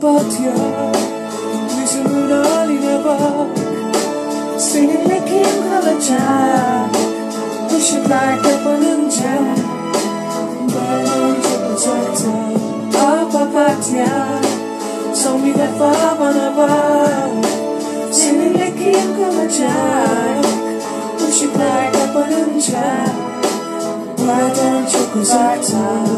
papatya yüzümün haline bak Seninle kim kalacak Işıklar kapanınca Benden çok uzakta Ah papatya Son bir defa bana bak Seninle kim kalacak Işıklar kapanınca Buradan çok uzakta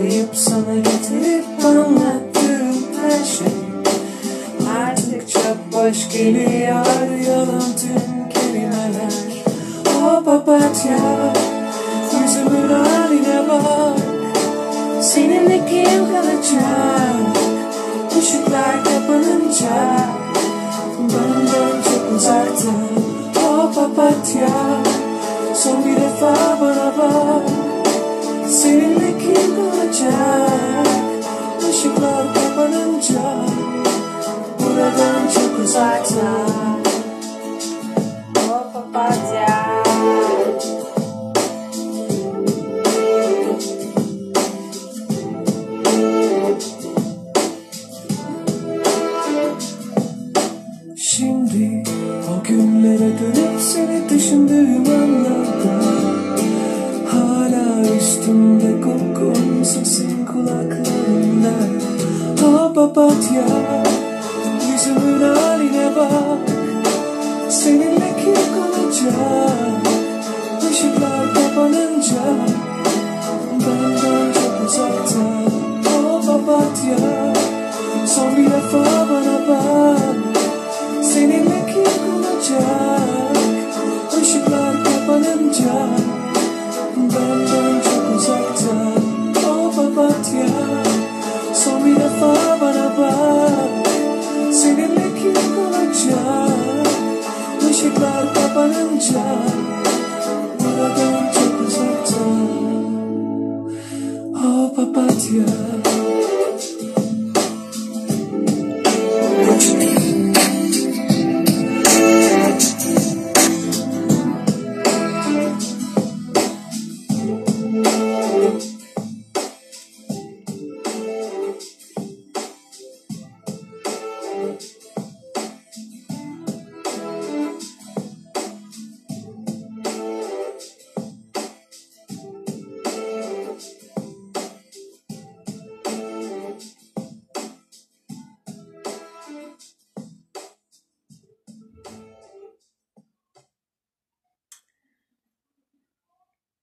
saklayıp sana getirip anlattığım her şey. Artık çok boş geliyor yalan tüm kelimeler. O papatya yüzümün haline bak. Seninle kim kalacak Işıklar kapanınca. Benden çok uzakta O papatya. Son bir defa bana bak. Seninle kim kalacak Işıklar kapanınca Buradan çok uzakta O papatya. Şimdi o günlere dönüp seni düşündüğüm anlarda sesin kulaklarımda O papatya yüzümün haline bak. Seninle kim kalacak Işıklar kapanınca Benden çok uzakta. O papatya O papatya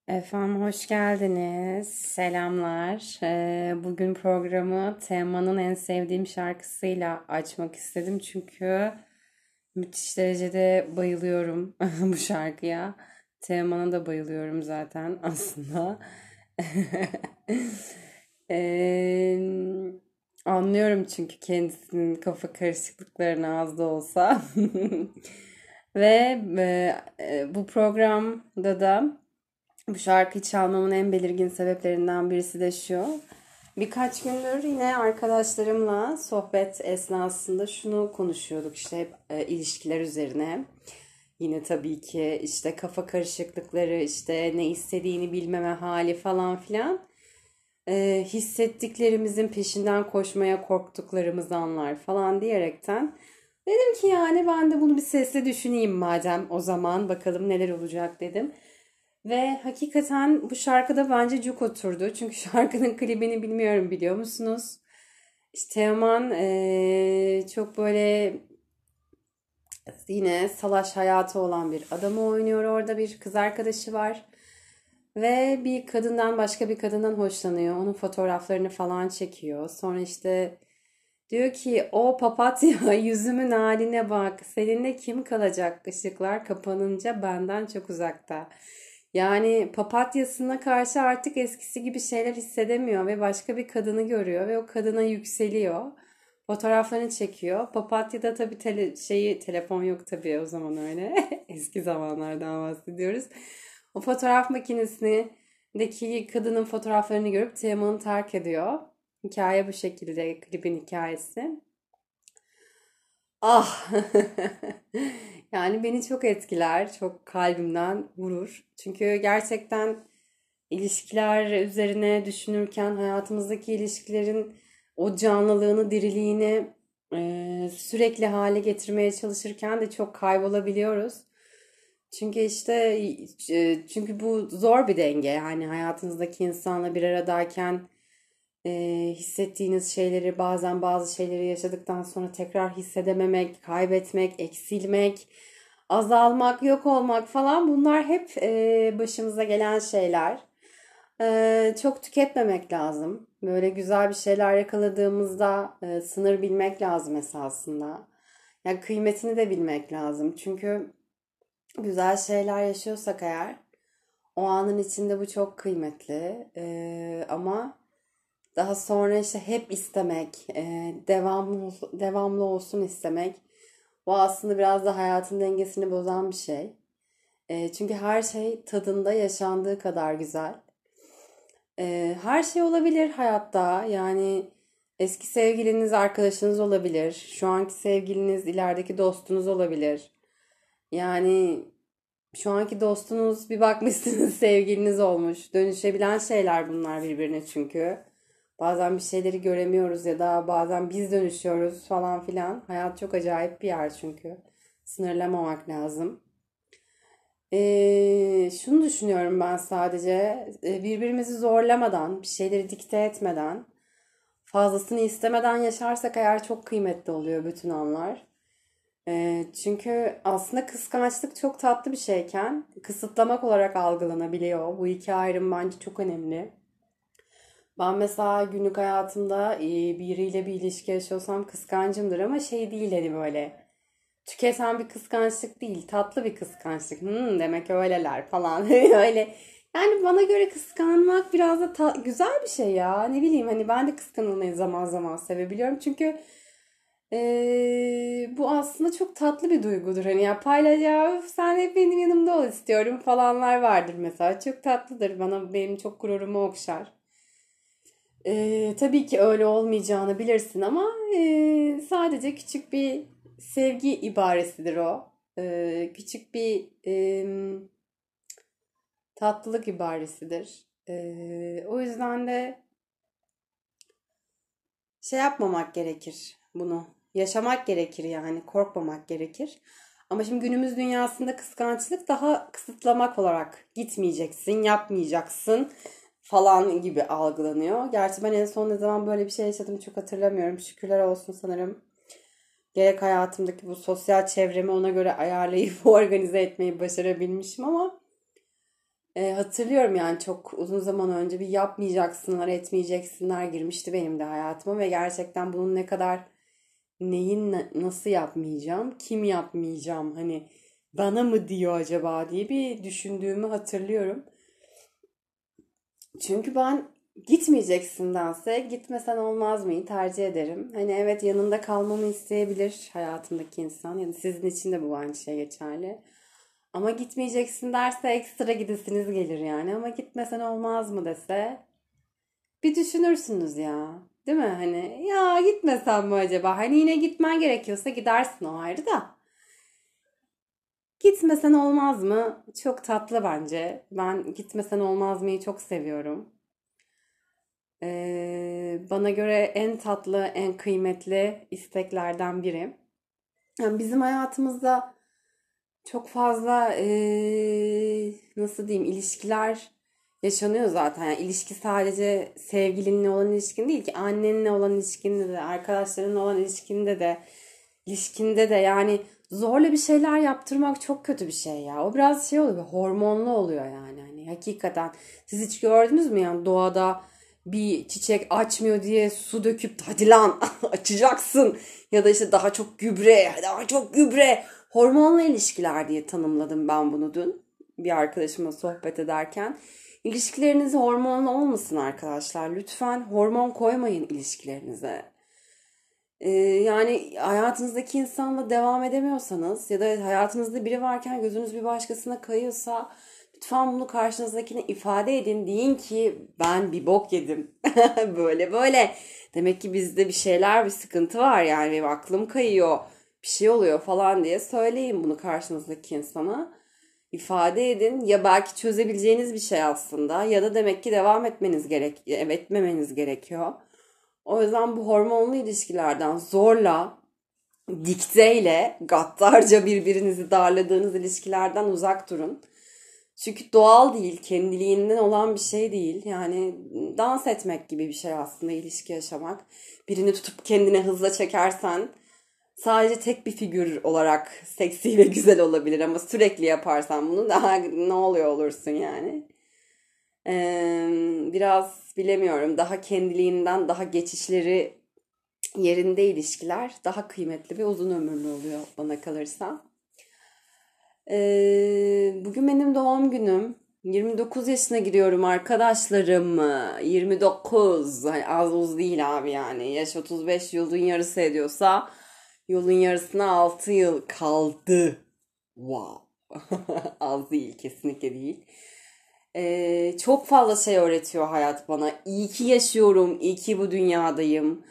Efendim hoş geldiniz. Selamlar. Ee, bugün programı Teoman'ın en sevdiğim şarkısıyla açmak istedim. Çünkü müthiş derecede bayılıyorum bu şarkıya. Teoman'a da bayılıyorum zaten aslında. Ee, anlıyorum çünkü kendisinin kafa karışıklıklarını az da olsa. Ve e, e, bu programda da bu şarkıyı çalmamın en belirgin sebeplerinden birisi de şu. Birkaç gündür yine arkadaşlarımla sohbet esnasında şunu konuşuyorduk işte hep e, ilişkiler üzerine. Yine tabii ki işte kafa karışıklıkları, işte ne istediğini bilmeme hali falan filan. E, hissettiklerimizin peşinden koşmaya korktuklarımız anlar falan diyerekten. Dedim ki yani ben de bunu bir sesle düşüneyim madem o zaman bakalım neler olacak dedim. Ve hakikaten bu şarkıda bence cuk oturdu. Çünkü şarkının klibini bilmiyorum biliyor musunuz? İşte Teoman eee, çok böyle yine salaş hayatı olan bir adamı oynuyor orada. Bir kız arkadaşı var. Ve bir kadından başka bir kadından hoşlanıyor. Onun fotoğraflarını falan çekiyor. Sonra işte diyor ki o papatya yüzümün haline bak. Seninle kim kalacak ışıklar kapanınca benden çok uzakta. Yani papatyasına karşı artık eskisi gibi şeyler hissedemiyor ve başka bir kadını görüyor ve o kadına yükseliyor. Fotoğraflarını çekiyor. Papatya'da tabii tele, şeyi telefon yok tabii o zaman öyle. Eski zamanlardan bahsediyoruz. O fotoğraf makinesindeki kadının fotoğraflarını görüp Teoman'ı terk ediyor. Hikaye bu şekilde klibin hikayesi. Ah yani beni çok etkiler, çok kalbimden vurur. Çünkü gerçekten ilişkiler üzerine düşünürken hayatımızdaki ilişkilerin o canlılığını, diriliğini e, sürekli hale getirmeye çalışırken de çok kaybolabiliyoruz. Çünkü işte e, çünkü bu zor bir denge yani hayatınızdaki insanla bir aradayken e, hissettiğiniz şeyleri bazen bazı şeyleri yaşadıktan sonra tekrar hissedememek, kaybetmek, eksilmek, azalmak, yok olmak falan bunlar hep e, başımıza gelen şeyler. E, çok tüketmemek lazım. Böyle güzel bir şeyler yakaladığımızda e, sınır bilmek lazım esasında. Yani kıymetini de bilmek lazım. Çünkü güzel şeyler yaşıyorsak eğer o anın içinde bu çok kıymetli. E, ama daha sonra işte hep istemek, e, devamlı devamlı olsun istemek. Bu aslında biraz da hayatın dengesini bozan bir şey. E, çünkü her şey tadında yaşandığı kadar güzel. E, her şey olabilir hayatta. Yani eski sevgiliniz arkadaşınız olabilir. Şu anki sevgiliniz ilerideki dostunuz olabilir. Yani şu anki dostunuz bir bakmışsınız sevgiliniz olmuş. Dönüşebilen şeyler bunlar birbirine çünkü. Bazen bir şeyleri göremiyoruz ya da bazen biz dönüşüyoruz falan filan. Hayat çok acayip bir yer çünkü. Sınırlamamak lazım. Ee, şunu düşünüyorum ben sadece birbirimizi zorlamadan, bir şeyleri dikte etmeden, fazlasını istemeden yaşarsak eğer çok kıymetli oluyor bütün anlar. Ee, çünkü aslında kıskançlık çok tatlı bir şeyken kısıtlamak olarak algılanabiliyor. Bu iki ayrım bence çok önemli. Ben mesela günlük hayatımda e, biriyle bir ilişki yaşıyorsam kıskancımdır ama şey değil hani böyle tüketen bir kıskançlık değil tatlı bir kıskançlık hmm, demek öyleler falan öyle yani bana göre kıskanmak biraz da ta- güzel bir şey ya ne bileyim hani ben de kıskanılmayı zaman zaman sevebiliyorum çünkü ee, bu aslında çok tatlı bir duygudur. Hani ya paylaş ya sen hep benim yanımda ol istiyorum falanlar vardır mesela. Çok tatlıdır. Bana benim çok gururumu okşar. Ee, tabii ki öyle olmayacağını bilirsin ama e, sadece küçük bir sevgi ibaresidir o. Ee, küçük bir e, tatlılık ibaresidir. Ee, o yüzden de şey yapmamak gerekir bunu. Yaşamak gerekir yani korkmamak gerekir. Ama şimdi günümüz dünyasında kıskançlık daha kısıtlamak olarak gitmeyeceksin, yapmayacaksın falan gibi algılanıyor. Gerçi ben en son ne zaman böyle bir şey yaşadım çok hatırlamıyorum. Şükürler olsun sanırım. Gerek hayatımdaki bu sosyal çevremi ona göre ayarlayıp organize etmeyi başarabilmişim ama e, hatırlıyorum yani çok uzun zaman önce bir yapmayacaksınlar, etmeyeceksinler girmişti benim de hayatıma ve gerçekten bunun ne kadar neyin nasıl yapmayacağım, kim yapmayacağım hani bana mı diyor acaba diye bir düşündüğümü hatırlıyorum. Çünkü ben gitmeyeceksindense gitmesen olmaz mıyı tercih ederim. Hani evet yanında kalmamı isteyebilir hayatımdaki insan. Yani sizin için de bu aynı şey geçerli. Ama gitmeyeceksin derse ekstra gidesiniz gelir yani. Ama gitmesen olmaz mı dese bir düşünürsünüz ya. Değil mi? Hani ya gitmesem mi acaba? Hani yine gitmen gerekiyorsa gidersin o ayrı da. Gitmesen olmaz mı? Çok tatlı bence. Ben gitmesen olmaz mıyı çok seviyorum. Ee, bana göre en tatlı, en kıymetli isteklerden biri. Yani bizim hayatımızda çok fazla ee, nasıl diyeyim ilişkiler yaşanıyor zaten. Yani ilişki sadece sevgilinle olan ilişkin değil ki annenle olan ilişkinde de, arkadaşlarınla olan ilişkinde de, ilişkinde de yani zorla bir şeyler yaptırmak çok kötü bir şey ya. O biraz şey oluyor, hormonlu oluyor yani. Hani hakikaten siz hiç gördünüz mü yani doğada bir çiçek açmıyor diye su döküp hadi lan açacaksın ya da işte daha çok gübre, daha çok gübre hormonlu ilişkiler diye tanımladım ben bunu dün. bir arkadaşımla sohbet ederken. İlişkileriniz hormonlu olmasın arkadaşlar. Lütfen hormon koymayın ilişkilerinize. Ee, yani hayatınızdaki insanla devam edemiyorsanız ya da hayatınızda biri varken gözünüz bir başkasına kayıyorsa lütfen bunu karşınızdakine ifade edin. Deyin ki ben bir bok yedim. böyle böyle. Demek ki bizde bir şeyler bir sıkıntı var yani benim aklım kayıyor. Bir şey oluyor falan diye söyleyin bunu karşınızdaki insana. ifade edin. Ya belki çözebileceğiniz bir şey aslında ya da demek ki devam etmeniz gerek etmemeniz gerekiyor. O yüzden bu hormonlu ilişkilerden zorla, dikteyle, gaddarca birbirinizi darladığınız ilişkilerden uzak durun. Çünkü doğal değil, kendiliğinden olan bir şey değil. Yani dans etmek gibi bir şey aslında ilişki yaşamak. Birini tutup kendine hızla çekersen sadece tek bir figür olarak seksi ve güzel olabilir ama sürekli yaparsan bunu daha ne oluyor olursun yani. Ee, biraz bilemiyorum daha kendiliğinden daha geçişleri yerinde ilişkiler daha kıymetli ve uzun ömürlü oluyor bana kalırsa. Ee, bugün benim doğum günüm. 29 yaşına giriyorum arkadaşlarım. 29. Hani az uz değil abi yani. Yaş 35 yılın yarısı ediyorsa yolun yarısına 6 yıl kaldı. Wow. az değil kesinlikle değil. Ee, çok fazla şey öğretiyor hayat bana. İyi ki yaşıyorum, iyi ki bu dünyadayım.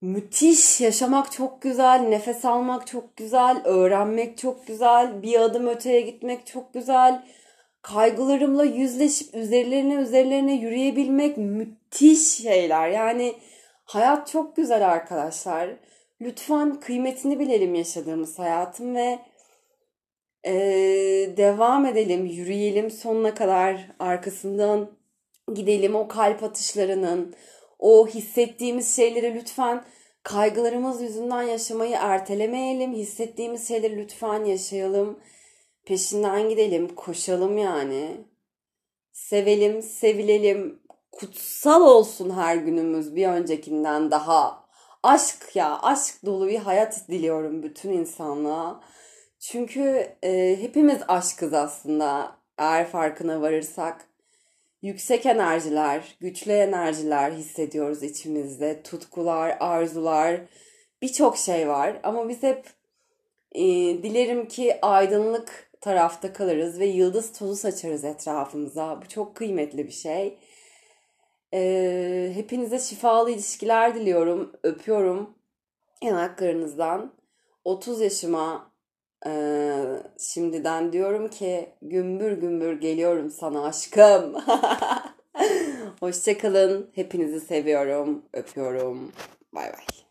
Müthiş, yaşamak çok güzel, nefes almak çok güzel, öğrenmek çok güzel, bir adım öteye gitmek çok güzel. Kaygılarımla yüzleşip üzerlerine üzerlerine yürüyebilmek müthiş şeyler. Yani hayat çok güzel arkadaşlar. Lütfen kıymetini bilelim yaşadığımız hayatın ve ee, devam edelim, yürüyelim sonuna kadar arkasından gidelim o kalp atışlarının, o hissettiğimiz şeyleri lütfen kaygılarımız yüzünden yaşamayı ertelemeyelim. Hissettiğimiz şeyleri lütfen yaşayalım. Peşinden gidelim, koşalım yani. Sevelim, sevilelim. Kutsal olsun her günümüz bir öncekinden daha. Aşk ya, aşk dolu bir hayat diliyorum bütün insanlığa. Çünkü e, hepimiz aşkız aslında eğer farkına varırsak. Yüksek enerjiler, güçlü enerjiler hissediyoruz içimizde. Tutkular, arzular, birçok şey var. Ama biz hep e, dilerim ki aydınlık tarafta kalırız ve yıldız tozu saçarız etrafımıza. Bu çok kıymetli bir şey. E, hepinize şifalı ilişkiler diliyorum. Öpüyorum yanaklarınızdan. 30 yaşıma ee, şimdiden diyorum ki gümbür gümbür geliyorum sana aşkım. Hoşçakalın. Hepinizi seviyorum. Öpüyorum. Bay bay.